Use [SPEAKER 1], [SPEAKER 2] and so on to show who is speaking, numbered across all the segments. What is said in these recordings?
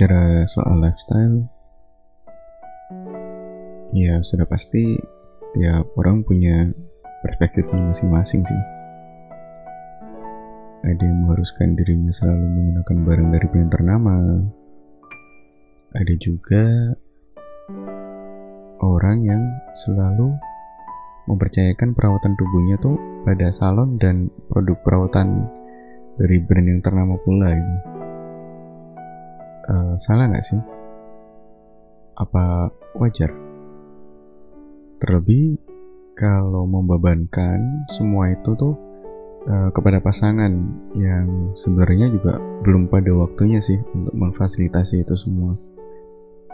[SPEAKER 1] Bicara soal lifestyle, ya sudah pasti tiap orang punya perspektifnya masing-masing sih. Ada yang mengharuskan dirinya selalu menggunakan barang dari brand ternama. Ada juga orang yang selalu mempercayakan perawatan tubuhnya tuh pada salon dan produk perawatan dari brand yang ternama pula ini. Uh, salah nggak sih? Apa wajar? Terlebih kalau membebankan semua itu tuh uh, kepada pasangan yang sebenarnya juga belum pada waktunya sih untuk memfasilitasi itu semua.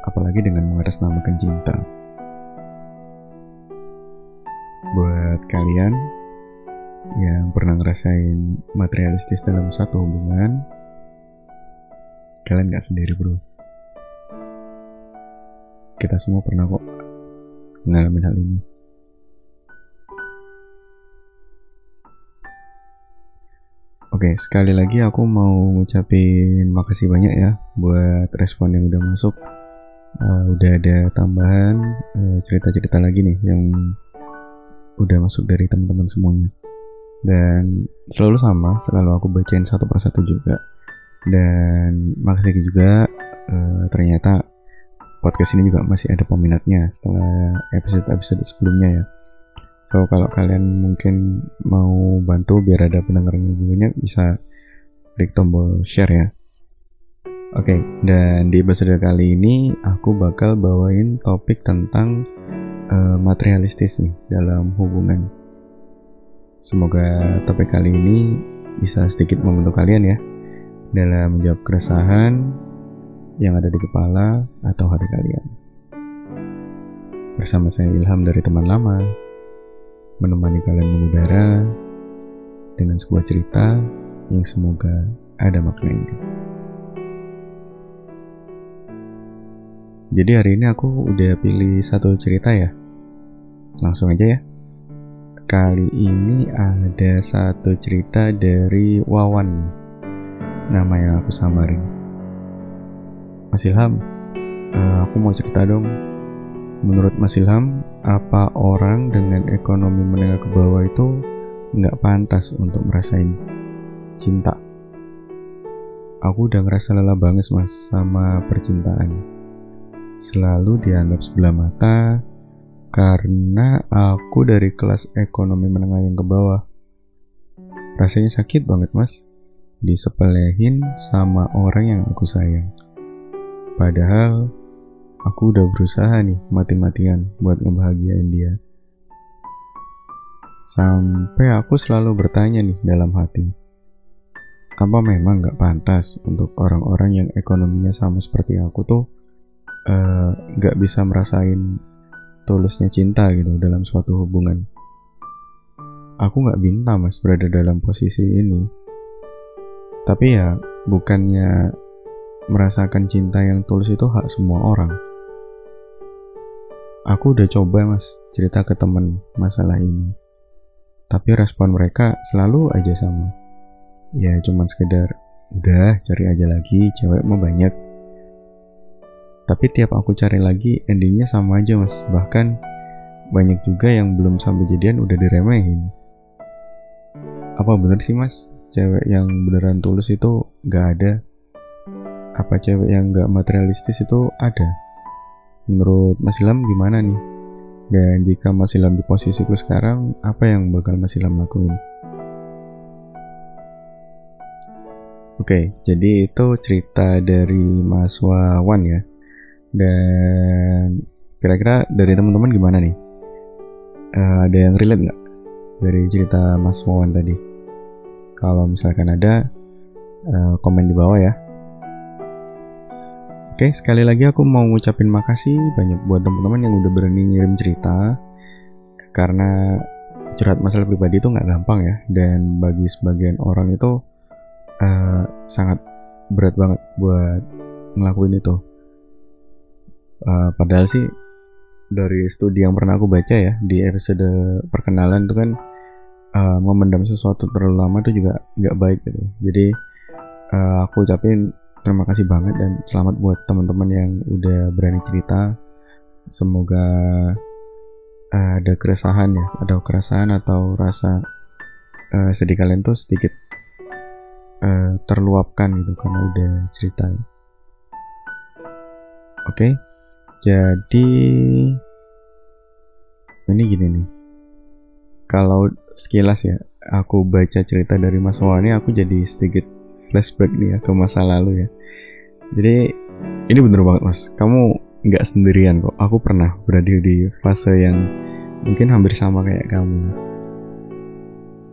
[SPEAKER 1] Apalagi dengan mengatasnamakan cinta. Buat kalian yang pernah ngerasain materialistis dalam satu hubungan, kalian gak sendiri bro. Kita semua pernah kok ngalamin hal ini. Oke, sekali lagi aku mau ngucapin makasih banyak ya buat respon yang udah masuk. Uh, udah ada tambahan eh, cerita-cerita uh, lagi nih yang udah masuk dari teman-teman semuanya dan selalu sama selalu aku bacain satu persatu juga dan makasih juga uh, ternyata podcast ini juga masih ada peminatnya setelah episode-episode sebelumnya ya. So kalau kalian mungkin mau bantu biar ada pendengar yang lebih banyak bisa klik tombol share ya. Oke, okay, dan di episode kali ini aku bakal bawain topik tentang uh, materialistis nih dalam hubungan. Semoga topik kali ini bisa sedikit membantu kalian ya dalam menjawab keresahan yang ada di kepala atau hati kalian. Bersama saya Ilham dari teman lama, menemani kalian mengudara dengan sebuah cerita yang semoga ada maknanya. Jadi hari ini aku udah pilih satu cerita ya. Langsung aja ya. Kali ini ada satu cerita dari Wawan. Nama yang aku samarin. Mas Ilham, uh, aku mau cerita dong. Menurut Mas Ilham, apa orang dengan ekonomi menengah ke bawah itu nggak pantas untuk merasain cinta? Aku udah ngerasa lelah banget mas sama percintaan selalu dianggap sebelah mata karena aku dari kelas ekonomi menengah yang ke bawah. Rasanya sakit banget mas, disepelehin sama orang yang aku sayang. Padahal aku udah berusaha nih mati-matian buat ngebahagiain dia. Sampai aku selalu bertanya nih dalam hati, apa memang gak pantas untuk orang-orang yang ekonominya sama seperti aku tuh Eh, nggak uh, bisa merasain tulusnya cinta gitu dalam suatu hubungan. Aku nggak minta mas berada dalam posisi ini. Tapi ya bukannya merasakan cinta yang tulus itu hak semua orang. Aku udah coba mas cerita ke temen masalah ini. Tapi respon mereka selalu aja sama. Ya cuman sekedar, udah cari aja lagi, cewek mau banyak tapi tiap aku cari lagi endingnya sama aja mas. Bahkan banyak juga yang belum sampai jadian udah diremehin. Apa bener sih mas? Cewek yang beneran tulus itu gak ada? Apa cewek yang gak materialistis itu ada? Menurut Mas Ilham gimana nih? Dan jika Mas Ilham di posisiku sekarang, apa yang bakal Mas Ilham lakuin? Oke, jadi itu cerita dari Mas Wawan ya. Dan kira-kira dari teman-teman gimana nih? Uh, ada yang relate nggak dari cerita Mas Wawan tadi? Kalau misalkan ada, uh, komen di bawah ya. Oke, sekali lagi aku mau ngucapin makasih banyak buat teman-teman yang udah berani ngirim cerita. Karena curhat masalah pribadi itu nggak gampang ya, dan bagi sebagian orang itu uh, sangat berat banget buat ngelakuin itu Uh, padahal sih dari studi yang pernah aku baca ya di episode perkenalan itu kan uh, memendam sesuatu terlalu lama itu juga nggak baik gitu. Jadi uh, aku ucapin terima kasih banget dan selamat buat teman-teman yang udah berani cerita semoga uh, ada keresahan ya ada keresahan atau rasa uh, sedih kalian tuh sedikit uh, terluapkan gitu karena udah cerita oke okay? jadi ini gini nih kalau sekilas ya aku baca cerita dari Mas Wani aku jadi sedikit flashback nih ya ke masa lalu ya. Jadi ini bener banget mas, kamu nggak sendirian kok. Aku pernah berada di fase yang mungkin hampir sama kayak kamu.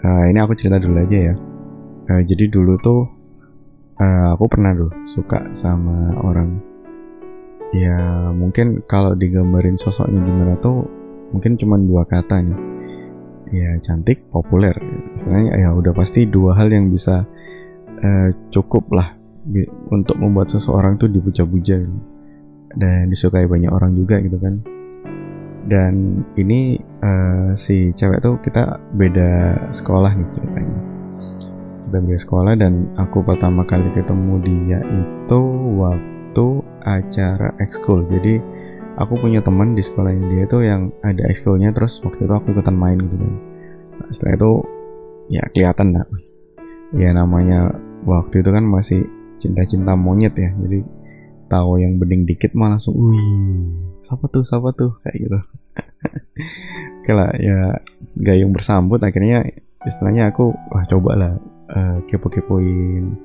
[SPEAKER 1] Uh, ini aku cerita dulu aja ya. Uh, jadi dulu tuh uh, aku pernah tuh suka sama orang. Ya mungkin kalau digambarin sosoknya gimana tuh mungkin cuma dua kata nih. Ya cantik, populer. Istilahnya ya udah pasti dua hal yang bisa uh, cukup lah untuk membuat seseorang tuh dipuja-puja gitu. dan disukai banyak orang juga gitu kan dan ini uh, si cewek tuh kita beda sekolah nih ceritanya kita beda sekolah dan aku pertama kali ketemu dia itu waktu acara ekskul jadi aku punya teman di sekolahnya dia tuh yang ada ekskulnya terus waktu itu aku ikutan main gitu kan. Nah, setelah itu ya kelihatan lah. Ya namanya waktu itu kan masih cinta-cinta monyet ya. Jadi tahu yang bening dikit malah langsung wih siapa tuh siapa tuh? Kayak gitu. Kalau ya gayung bersambut. Akhirnya istilahnya aku wah coba lah uh, kepo-kepoin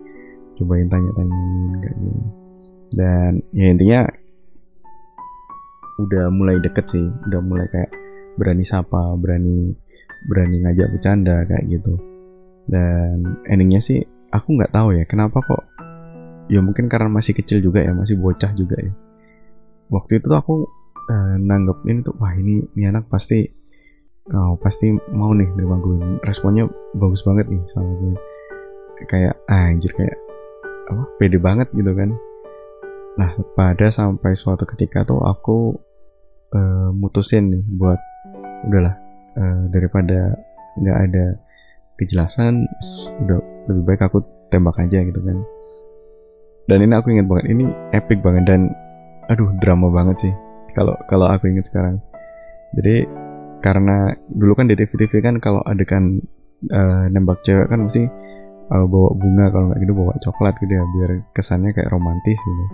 [SPEAKER 1] cobain tanya-tanyain kayak gitu. Dan ya intinya udah mulai deket sih udah mulai kayak berani sapa berani berani ngajak bercanda kayak gitu. Dan endingnya sih aku nggak tahu ya kenapa kok ya mungkin karena masih kecil juga ya masih bocah juga ya. Waktu itu tuh aku uh, nanggepin tuh wah ini ini anak pasti oh, pasti mau nih nerima gue responnya bagus banget nih sama gue kayak ah, anjir kayak apa pede banget gitu kan. Nah pada sampai suatu ketika tuh aku uh, mutusin nih buat udahlah uh, daripada nggak ada kejelasan udah lebih baik aku tembak aja gitu kan. Dan ini aku ingat banget ini epic banget dan aduh drama banget sih kalau kalau aku ingat sekarang. Jadi karena dulu kan di TV-TV kan kalau adegan uh, nembak cewek kan mesti uh, bawa bunga kalau nggak gitu bawa coklat gitu ya biar kesannya kayak romantis gitu.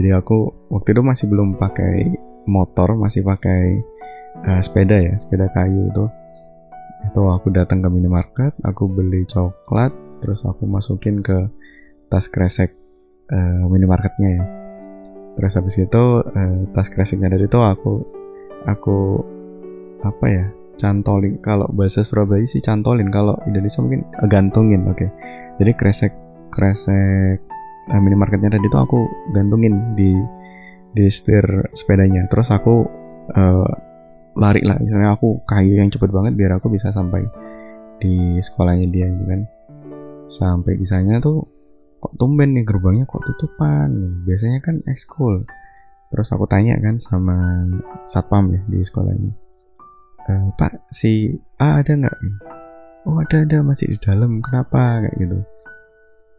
[SPEAKER 1] Jadi aku waktu itu masih belum pakai motor masih pakai uh, sepeda ya sepeda kayu itu. Itu aku datang ke minimarket aku beli coklat terus aku masukin ke tas kresek uh, minimarketnya ya. Terus habis itu uh, tas kreseknya dari itu aku aku apa ya cantolin. Kalau bahasa Surabaya sih cantolin kalau Indonesia mungkin gantungin oke. Okay. jadi kresek kresek uh, minimarketnya tadi itu aku gantungin di di setir sepedanya. Terus aku uh, lari lah. Misalnya aku kayu yang cepet banget biar aku bisa sampai di sekolahnya dia gitu kan. Sampai di tuh kok tumben nih gerbangnya kok tutupan. Biasanya kan ekskul. Terus aku tanya kan sama satpam ya di sekolah ini e, pak si A ada nggak? Oh ada ada. Masih di dalam. Kenapa? Kayak gitu.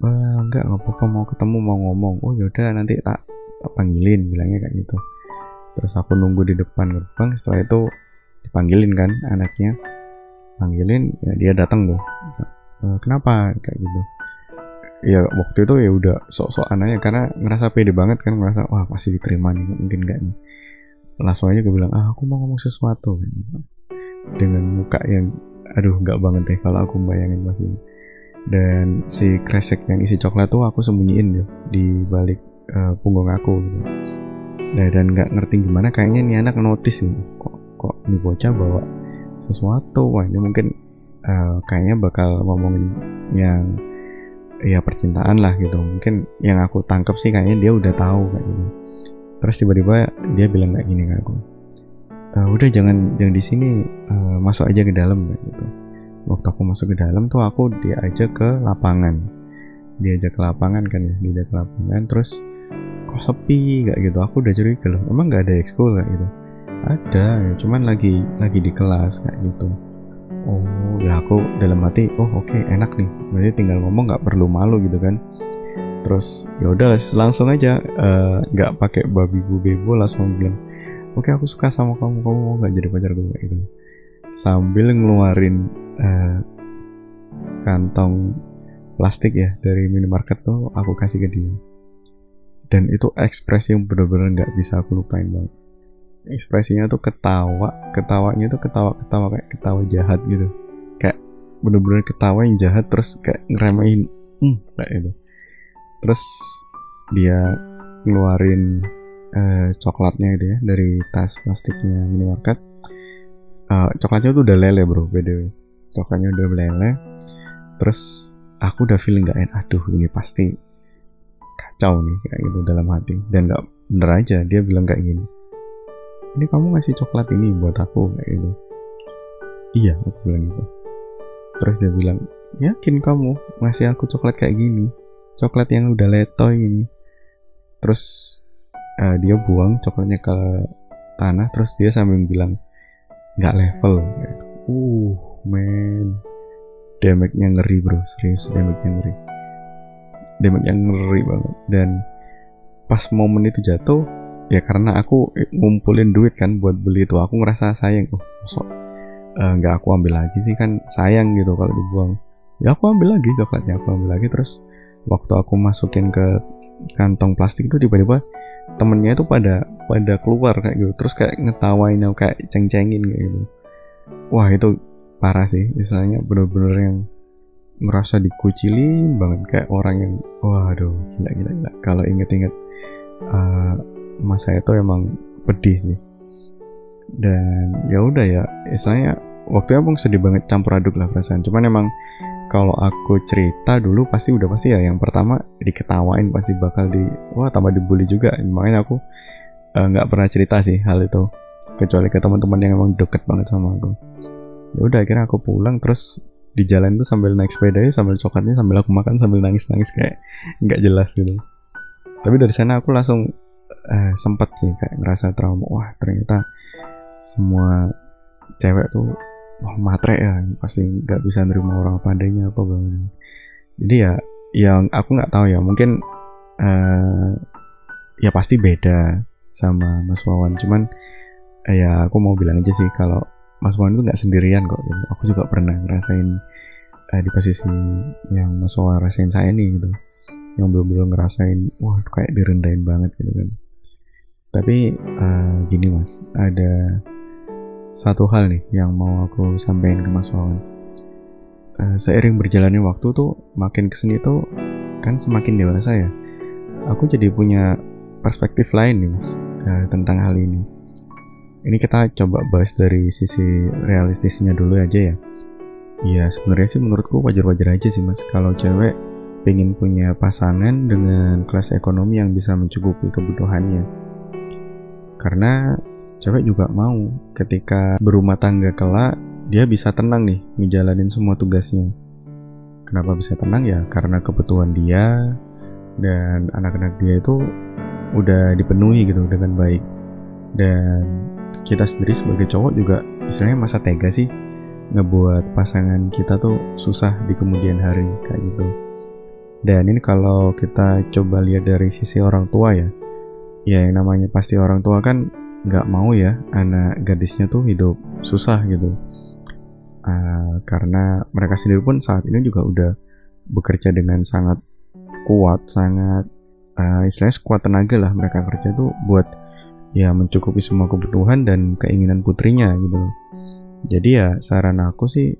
[SPEAKER 1] Wah, enggak nggak apa-apa. Mau ketemu mau ngomong. Oh yaudah nanti tak panggilin bilangnya kayak gitu. Terus aku nunggu di depan gerbang setelah itu dipanggilin kan anaknya. Panggilin ya dia datang tuh. E, kenapa? kayak gitu. Ya waktu itu ya udah sok-sok anaknya karena ngerasa pede banget kan ngerasa wah pasti diterima nih mungkin gak nih. Langsung aja gue bilang ah aku mau ngomong sesuatu. Dengan muka yang aduh nggak banget deh kalau aku bayangin pasti. Dan si kresek yang isi coklat tuh aku sembunyiin ya di balik uh, punggung aku gitu. Nah, dan nggak ngerti gimana kayaknya nih anak notice nih kok kok ini bocah bawa sesuatu. Wah ini mungkin uh, kayaknya bakal ngomongin yang ya percintaan lah gitu. Mungkin yang aku tangkap sih kayaknya dia udah tahu kayak gitu. Terus tiba-tiba dia bilang kayak gini ke aku e, udah jangan jangan di sini uh, masuk aja ke dalam kayak gitu. Waktu aku masuk ke dalam tuh aku diajak ke lapangan. Diajak ke lapangan kan ya diajak ke lapangan. Terus sepi kayak gitu. Aku udah curiga loh emang nggak ada ekskul kayak gitu? Ada ya cuman lagi lagi di kelas kayak gitu. Oh ya aku dalam hati oh oke okay, enak nih. Berarti tinggal ngomong nggak perlu malu gitu kan? Terus ya udah langsung aja eh, nggak uh, pakai babi bu bebo langsung bilang oke okay, aku suka sama kamu kamu mau nggak jadi pacar gue gitu. Sambil ngeluarin uh, kantong plastik ya dari minimarket tuh aku kasih ke dia dan itu ekspresi yang bener-bener nggak bisa aku lupain banget. Ekspresinya tuh ketawa ketawanya tuh ketawa ketawa kayak ketawa jahat gitu. Kayak bener-bener ketawa yang jahat terus kayak ngeremehin hmm kayak itu terus dia ngeluarin uh, coklatnya gitu ya dari tas plastiknya minimarket. Uh, coklatnya tuh udah lele bro btw coklatnya udah lele. Terus aku udah feeling gak enak aduh ini pasti kacau nih kayak gitu dalam hati. Dan gak bener aja dia bilang kayak gini. Ini kamu ngasih coklat ini buat aku kayak gitu. Iya aku bilang gitu. Terus dia bilang yakin kamu ngasih aku coklat kayak gini? Coklat yang udah letoy ini. Terus uh, dia buang coklatnya ke tanah. Terus dia sambil bilang nggak level gitu. uh man damage-nya ngeri bro. Serius damage-nya ngeri damage-nya ngeri banget. Dan pas momen itu jatuh ya karena aku ngumpulin duit kan buat beli itu aku ngerasa sayang. Oh sok eh, nggak aku ambil lagi sih kan sayang gitu kalau dibuang. Ya aku ambil lagi coklatnya aku ambil lagi. Terus waktu aku masukin ke kantong plastik itu tiba-tiba temennya itu pada pada keluar kayak gitu. Terus kayak ngetawain aku kayak ceng-cengin kayak gitu. Wah itu parah sih. Misalnya bener-bener yang ngerasa dikucilin banget kayak orang yang waduh gila gila gila. Kalau inget-inget uh, masa itu emang pedih sih. Dan ya udah ya istilahnya waktu itu sedih banget campur aduk lah perasaan. Cuman emang kalau aku cerita dulu pasti udah pasti ya yang pertama diketawain pasti bakal di wah tambah dibully juga. Makanya aku eh, nggak uh, pernah cerita sih hal itu. Kecuali ke teman-teman yang emang deket banget sama aku. Ya udah akhirnya aku pulang terus di jalan tuh sambil naik sepeda ya sambil coklatnya sambil aku makan sambil nangis nangis kayak nggak jelas gitu. Tapi dari sana aku langsung uh, sempat sih kayak ngerasa trauma. Wah ternyata semua cewek tuh wah matre ya pasti nggak bisa nerima orang apa adanya apa bagaimana jadi ya yang aku nggak tahu ya mungkin uh, ya pasti beda sama Mas Wawan. Cuman uh, ya aku mau bilang aja sih kalau Mas Wawan itu nggak sendirian kok gitu. aku juga pernah ngerasain uh, di posisi yang Mas Wawan rasain saya nih gitu yang belum belum ngerasain wah kayak direndahin banget gitu kan tapi uh, gini mas ada satu hal nih yang mau aku sampaikan ke Mas Wawan. Uh, seiring berjalannya waktu tuh makin ke sini tuh kan semakin dewasa ya. Aku jadi punya perspektif lain nih Mas uh, tentang hal ini. Ini kita coba bahas dari sisi realistisnya dulu aja ya. Iya sebenarnya sih menurutku wajar-wajar aja sih Mas kalau cewek pengen punya pasangan dengan kelas ekonomi yang bisa mencukupi kebutuhannya. Karena cewek juga mau ketika berumah tangga kelak dia bisa tenang nih ngejalanin semua tugasnya. Kenapa bisa tenang ya? Karena kebutuhan dia dan anak-anak dia itu udah dipenuhi gitu dengan baik. Dan kita sendiri sebagai cowok juga istilahnya masa tega sih ngebuat pasangan kita tuh susah di kemudian hari kayak gitu. Dan ini kalau kita coba lihat dari sisi orang tua ya, ya yang namanya pasti orang tua kan nggak mau ya anak gadisnya tuh hidup susah gitu uh, karena mereka sendiri pun saat ini juga udah bekerja dengan sangat kuat sangat uh, istilahnya sekuat tenaga lah mereka kerja tuh buat ya mencukupi semua kebutuhan dan keinginan putrinya gitu jadi ya saran aku sih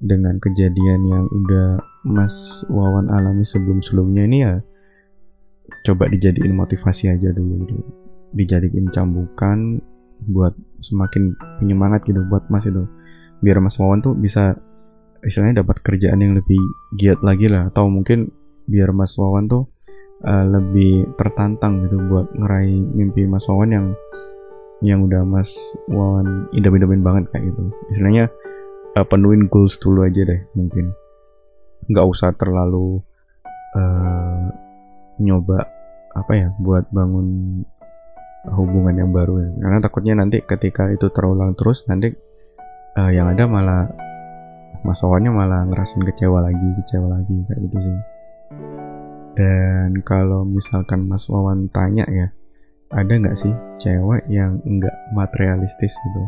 [SPEAKER 1] dengan kejadian yang udah Mas Wawan alami sebelum-sebelumnya ini ya coba dijadiin motivasi aja dulu gitu. Dijadiin cambukan buat semakin penyemangat gitu buat Mas itu. Biar Mas Wawan tuh bisa istilahnya dapat kerjaan yang lebih giat lagi lah. Atau mungkin biar Mas Wawan tuh uh, lebih tertantang gitu buat ngeraih mimpi Mas Wawan yang yang udah Mas Wawan idam-idamin banget kayak gitu. Istilahnya uh, penuhin goals dulu aja deh mungkin. Nggak usah terlalu uh, nyoba apa ya buat bangun hubungan yang baru ya. karena takutnya nanti ketika itu terulang terus nanti uh, yang ada malah masawannya malah ngerasin kecewa lagi kecewa lagi kayak gitu sih Dan kalau misalkan Mas Wawan tanya ya, ada nggak sih cewek yang nggak materialistis gitu?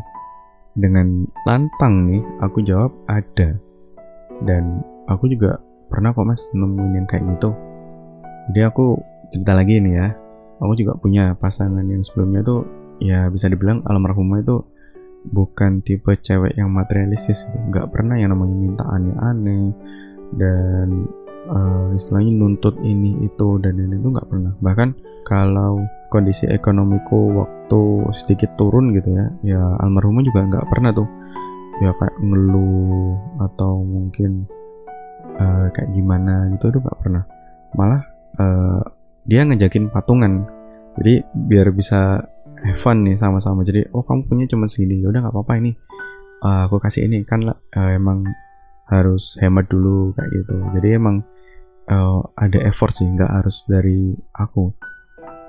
[SPEAKER 1] Dengan lantang nih, aku jawab ada. Dan aku juga pernah kok mas nemuin yang kayak gitu. Jadi aku cerita lagi nih ya. Aku juga punya pasangan yang sebelumnya tuh ya bisa dibilang almarhumah itu bukan tipe cewek yang materialistis gitu. Nggak pernah yang namanya minta aneh-aneh dan uh, istilahnya nuntut ini itu dan ini itu nggak pernah. Bahkan kalau kondisi ekonomiku waktu sedikit turun gitu ya ya almarhumah juga nggak pernah tuh. Ya kayak ngeluh atau mungkin uh, kayak gimana gitu itu nggak pernah. Malah uh, dia ngejakin patungan. Jadi biar bisa have fun nih sama-sama. Jadi oh kamu punya cuma segini. Ya udah nggak apa-apa ini. Uh, aku kasih ini. Kan uh, emang harus hemat dulu kayak gitu. Jadi emang uh, ada effort sih nggak harus dari aku.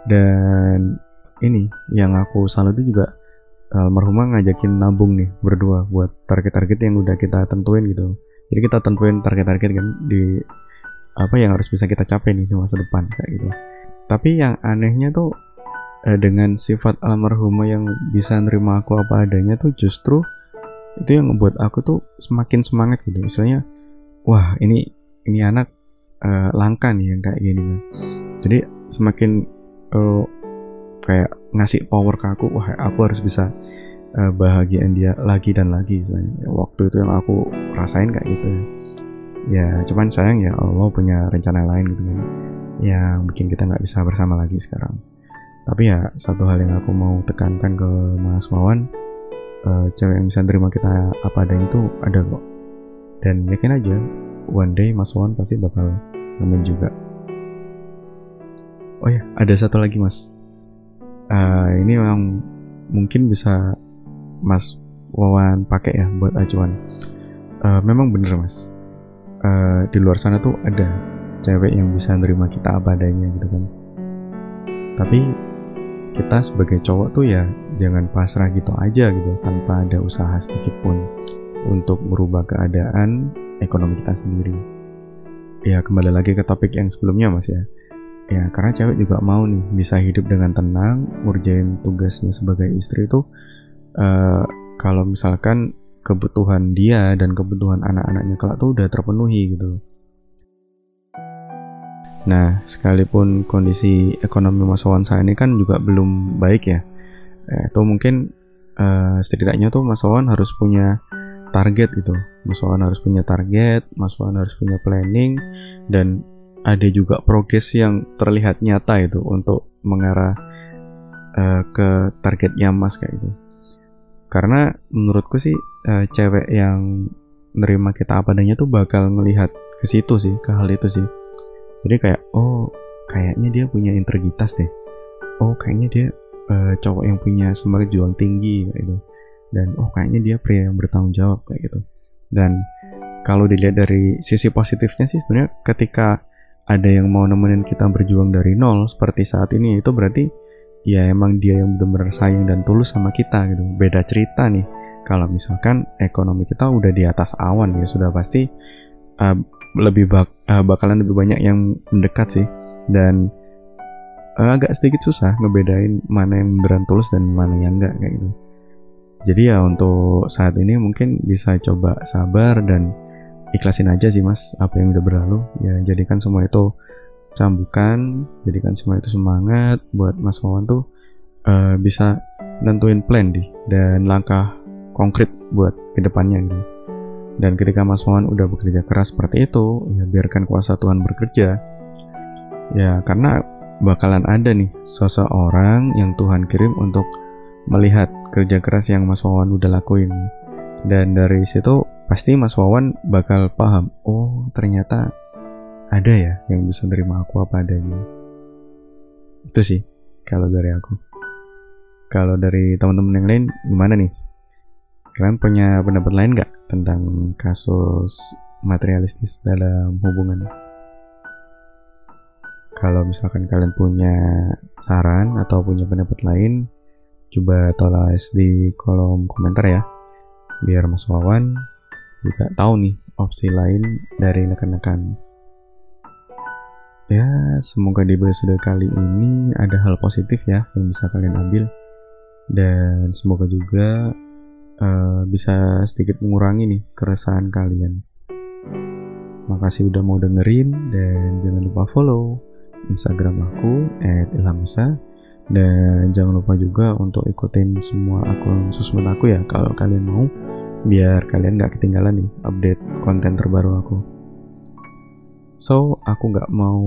[SPEAKER 1] Dan ini yang aku salut itu juga almarhumah ngajakin nabung nih berdua buat target-target yang udah kita tentuin gitu. Jadi kita tentuin target-target kan di apa yang harus bisa kita capai nih di masa depan kayak gitu. Tapi yang anehnya tuh eh, dengan sifat almarhumah yang bisa nerima aku apa adanya tuh justru itu yang membuat aku tuh semakin semangat gitu. Misalnya wah ini ini anak uh, langka nih yang kayak gini kan jadi semakin uh, kayak ngasih power ke aku wah aku harus bisa uh, bahagiain dia lagi dan lagi misalnya. Ya, waktu itu yang aku rasain kayak gitu. Ya cuman sayang ya Allah punya rencana lain gitu kan yang bikin kita nggak bisa bersama lagi sekarang. Tapi ya satu hal yang aku mau tekankan ke Mas Wawan uh, cewek yang bisa terima kita apa adanya itu ada kok. Dan yakin aja one day Mas Wawan pasti bakal nemuin juga. Oh ya ada satu lagi mas. Uh, ini memang mungkin bisa mas Wawan pakai ya buat acuan. Uh, memang bener mas. Uh, di luar sana tuh ada cewek yang bisa nerima kita apa adanya gitu kan. Tapi kita sebagai cowok tuh ya jangan pasrah gitu aja gitu tanpa ada usaha sedikit pun untuk merubah keadaan ekonomi kita sendiri ya kembali lagi ke topik yang sebelumnya mas ya ya karena cewek juga mau nih bisa hidup dengan tenang ngerjain tugasnya sebagai istri itu uh, kalau misalkan kebutuhan dia dan kebutuhan anak-anaknya kelak tuh udah terpenuhi gitu Nah, sekalipun kondisi ekonomi Mas Wawan saat ini kan juga belum baik ya. Eh, mungkin uh, setidaknya tuh Mas Wawan harus punya target gitu. Mas Wawan harus punya target Mas Wawan harus punya planning dan ada juga progres yang terlihat nyata itu untuk mengarah uh, ke targetnya Mas kayak itu karena menurutku sih uh, cewek yang nerima kita apa adanya tuh bakal melihat ke situ sih ke hal itu sih. Jadi kayak oh kayaknya dia punya integritas deh. Oh kayaknya dia uh, cowok yang punya semangat juang tinggi kayak gitu dan oh kayaknya dia pria yang bertanggung jawab kayak gitu. Dan kalau dilihat dari sisi positifnya sih sebenarnya ketika ada yang mau nemenin kita berjuang dari nol seperti saat ini itu berarti ya emang dia yang benar-benar sayang dan tulus sama kita gitu. Beda cerita nih. Kalau misalkan ekonomi kita udah di atas awan ya sudah pasti uh, lebih bak uh, bakalan lebih banyak yang mendekat sih. Dan uh, agak sedikit susah ngebedain mana yang beneran tulus dan mana yang enggak kayak gitu jadi ya untuk saat ini mungkin bisa coba sabar dan ikhlasin aja sih mas apa yang udah berlalu. Ya jadikan semua itu cambukan, jadikan semua itu semangat buat mas Wawan tuh uh, bisa nentuin plan di dan langkah konkret buat ke depannya gitu. Dan ketika Mas Wawan udah bekerja keras seperti itu, ya biarkan kuasa Tuhan bekerja. Ya karena bakalan ada nih seseorang yang Tuhan kirim untuk melihat kerja keras yang Mas Wawan udah lakuin. Dan dari situ pasti Mas Wawan bakal paham, oh ternyata ada ya yang bisa nerima aku apa adanya. Itu sih kalau dari aku. Kalau dari teman-teman yang lain gimana nih? Kalian punya pendapat lain nggak tentang kasus materialistis dalam hubungan? Kalau misalkan kalian punya saran atau punya pendapat lain, coba tulis di kolom komentar ya. Biar Mas Wawan juga tahu nih opsi lain dari rekan-rekan. Ya semoga di episode kali ini ada hal positif ya yang bisa kalian ambil. Dan semoga juga uh, bisa sedikit mengurangi nih keresahan kalian. Makasih udah mau dengerin dan jangan lupa follow Instagram aku @ilhamsa dan jangan lupa juga untuk ikutin semua akun sosmed aku ya kalau kalian mau biar kalian nggak ketinggalan nih update konten terbaru aku. So aku nggak mau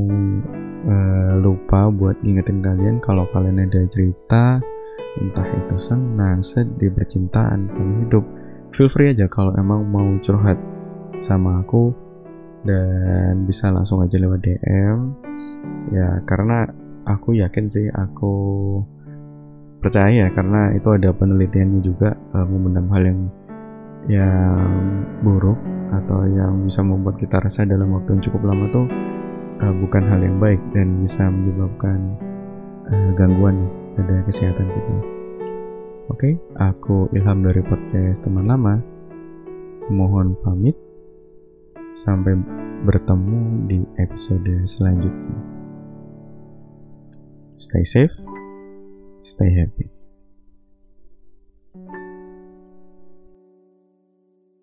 [SPEAKER 1] uh, lupa buat ngingetin kalian kalau kalian ada cerita entah itu senang, sedih, percintaan, hidup. Feel free aja kalau emang mau curhat sama aku dan bisa langsung aja lewat DM. Ya, karena aku yakin sih aku percaya karena itu ada penelitiannya juga uh, memendam hal yang yang buruk atau yang bisa membuat kita rasa dalam waktu yang cukup lama tuh uh, bukan hal yang baik dan bisa menyebabkan uh, gangguan pada kesehatan kita. Oke, aku Ilham dari podcast teman lama. Mohon pamit. Sampai bertemu di episode selanjutnya. Stay safe, stay happy.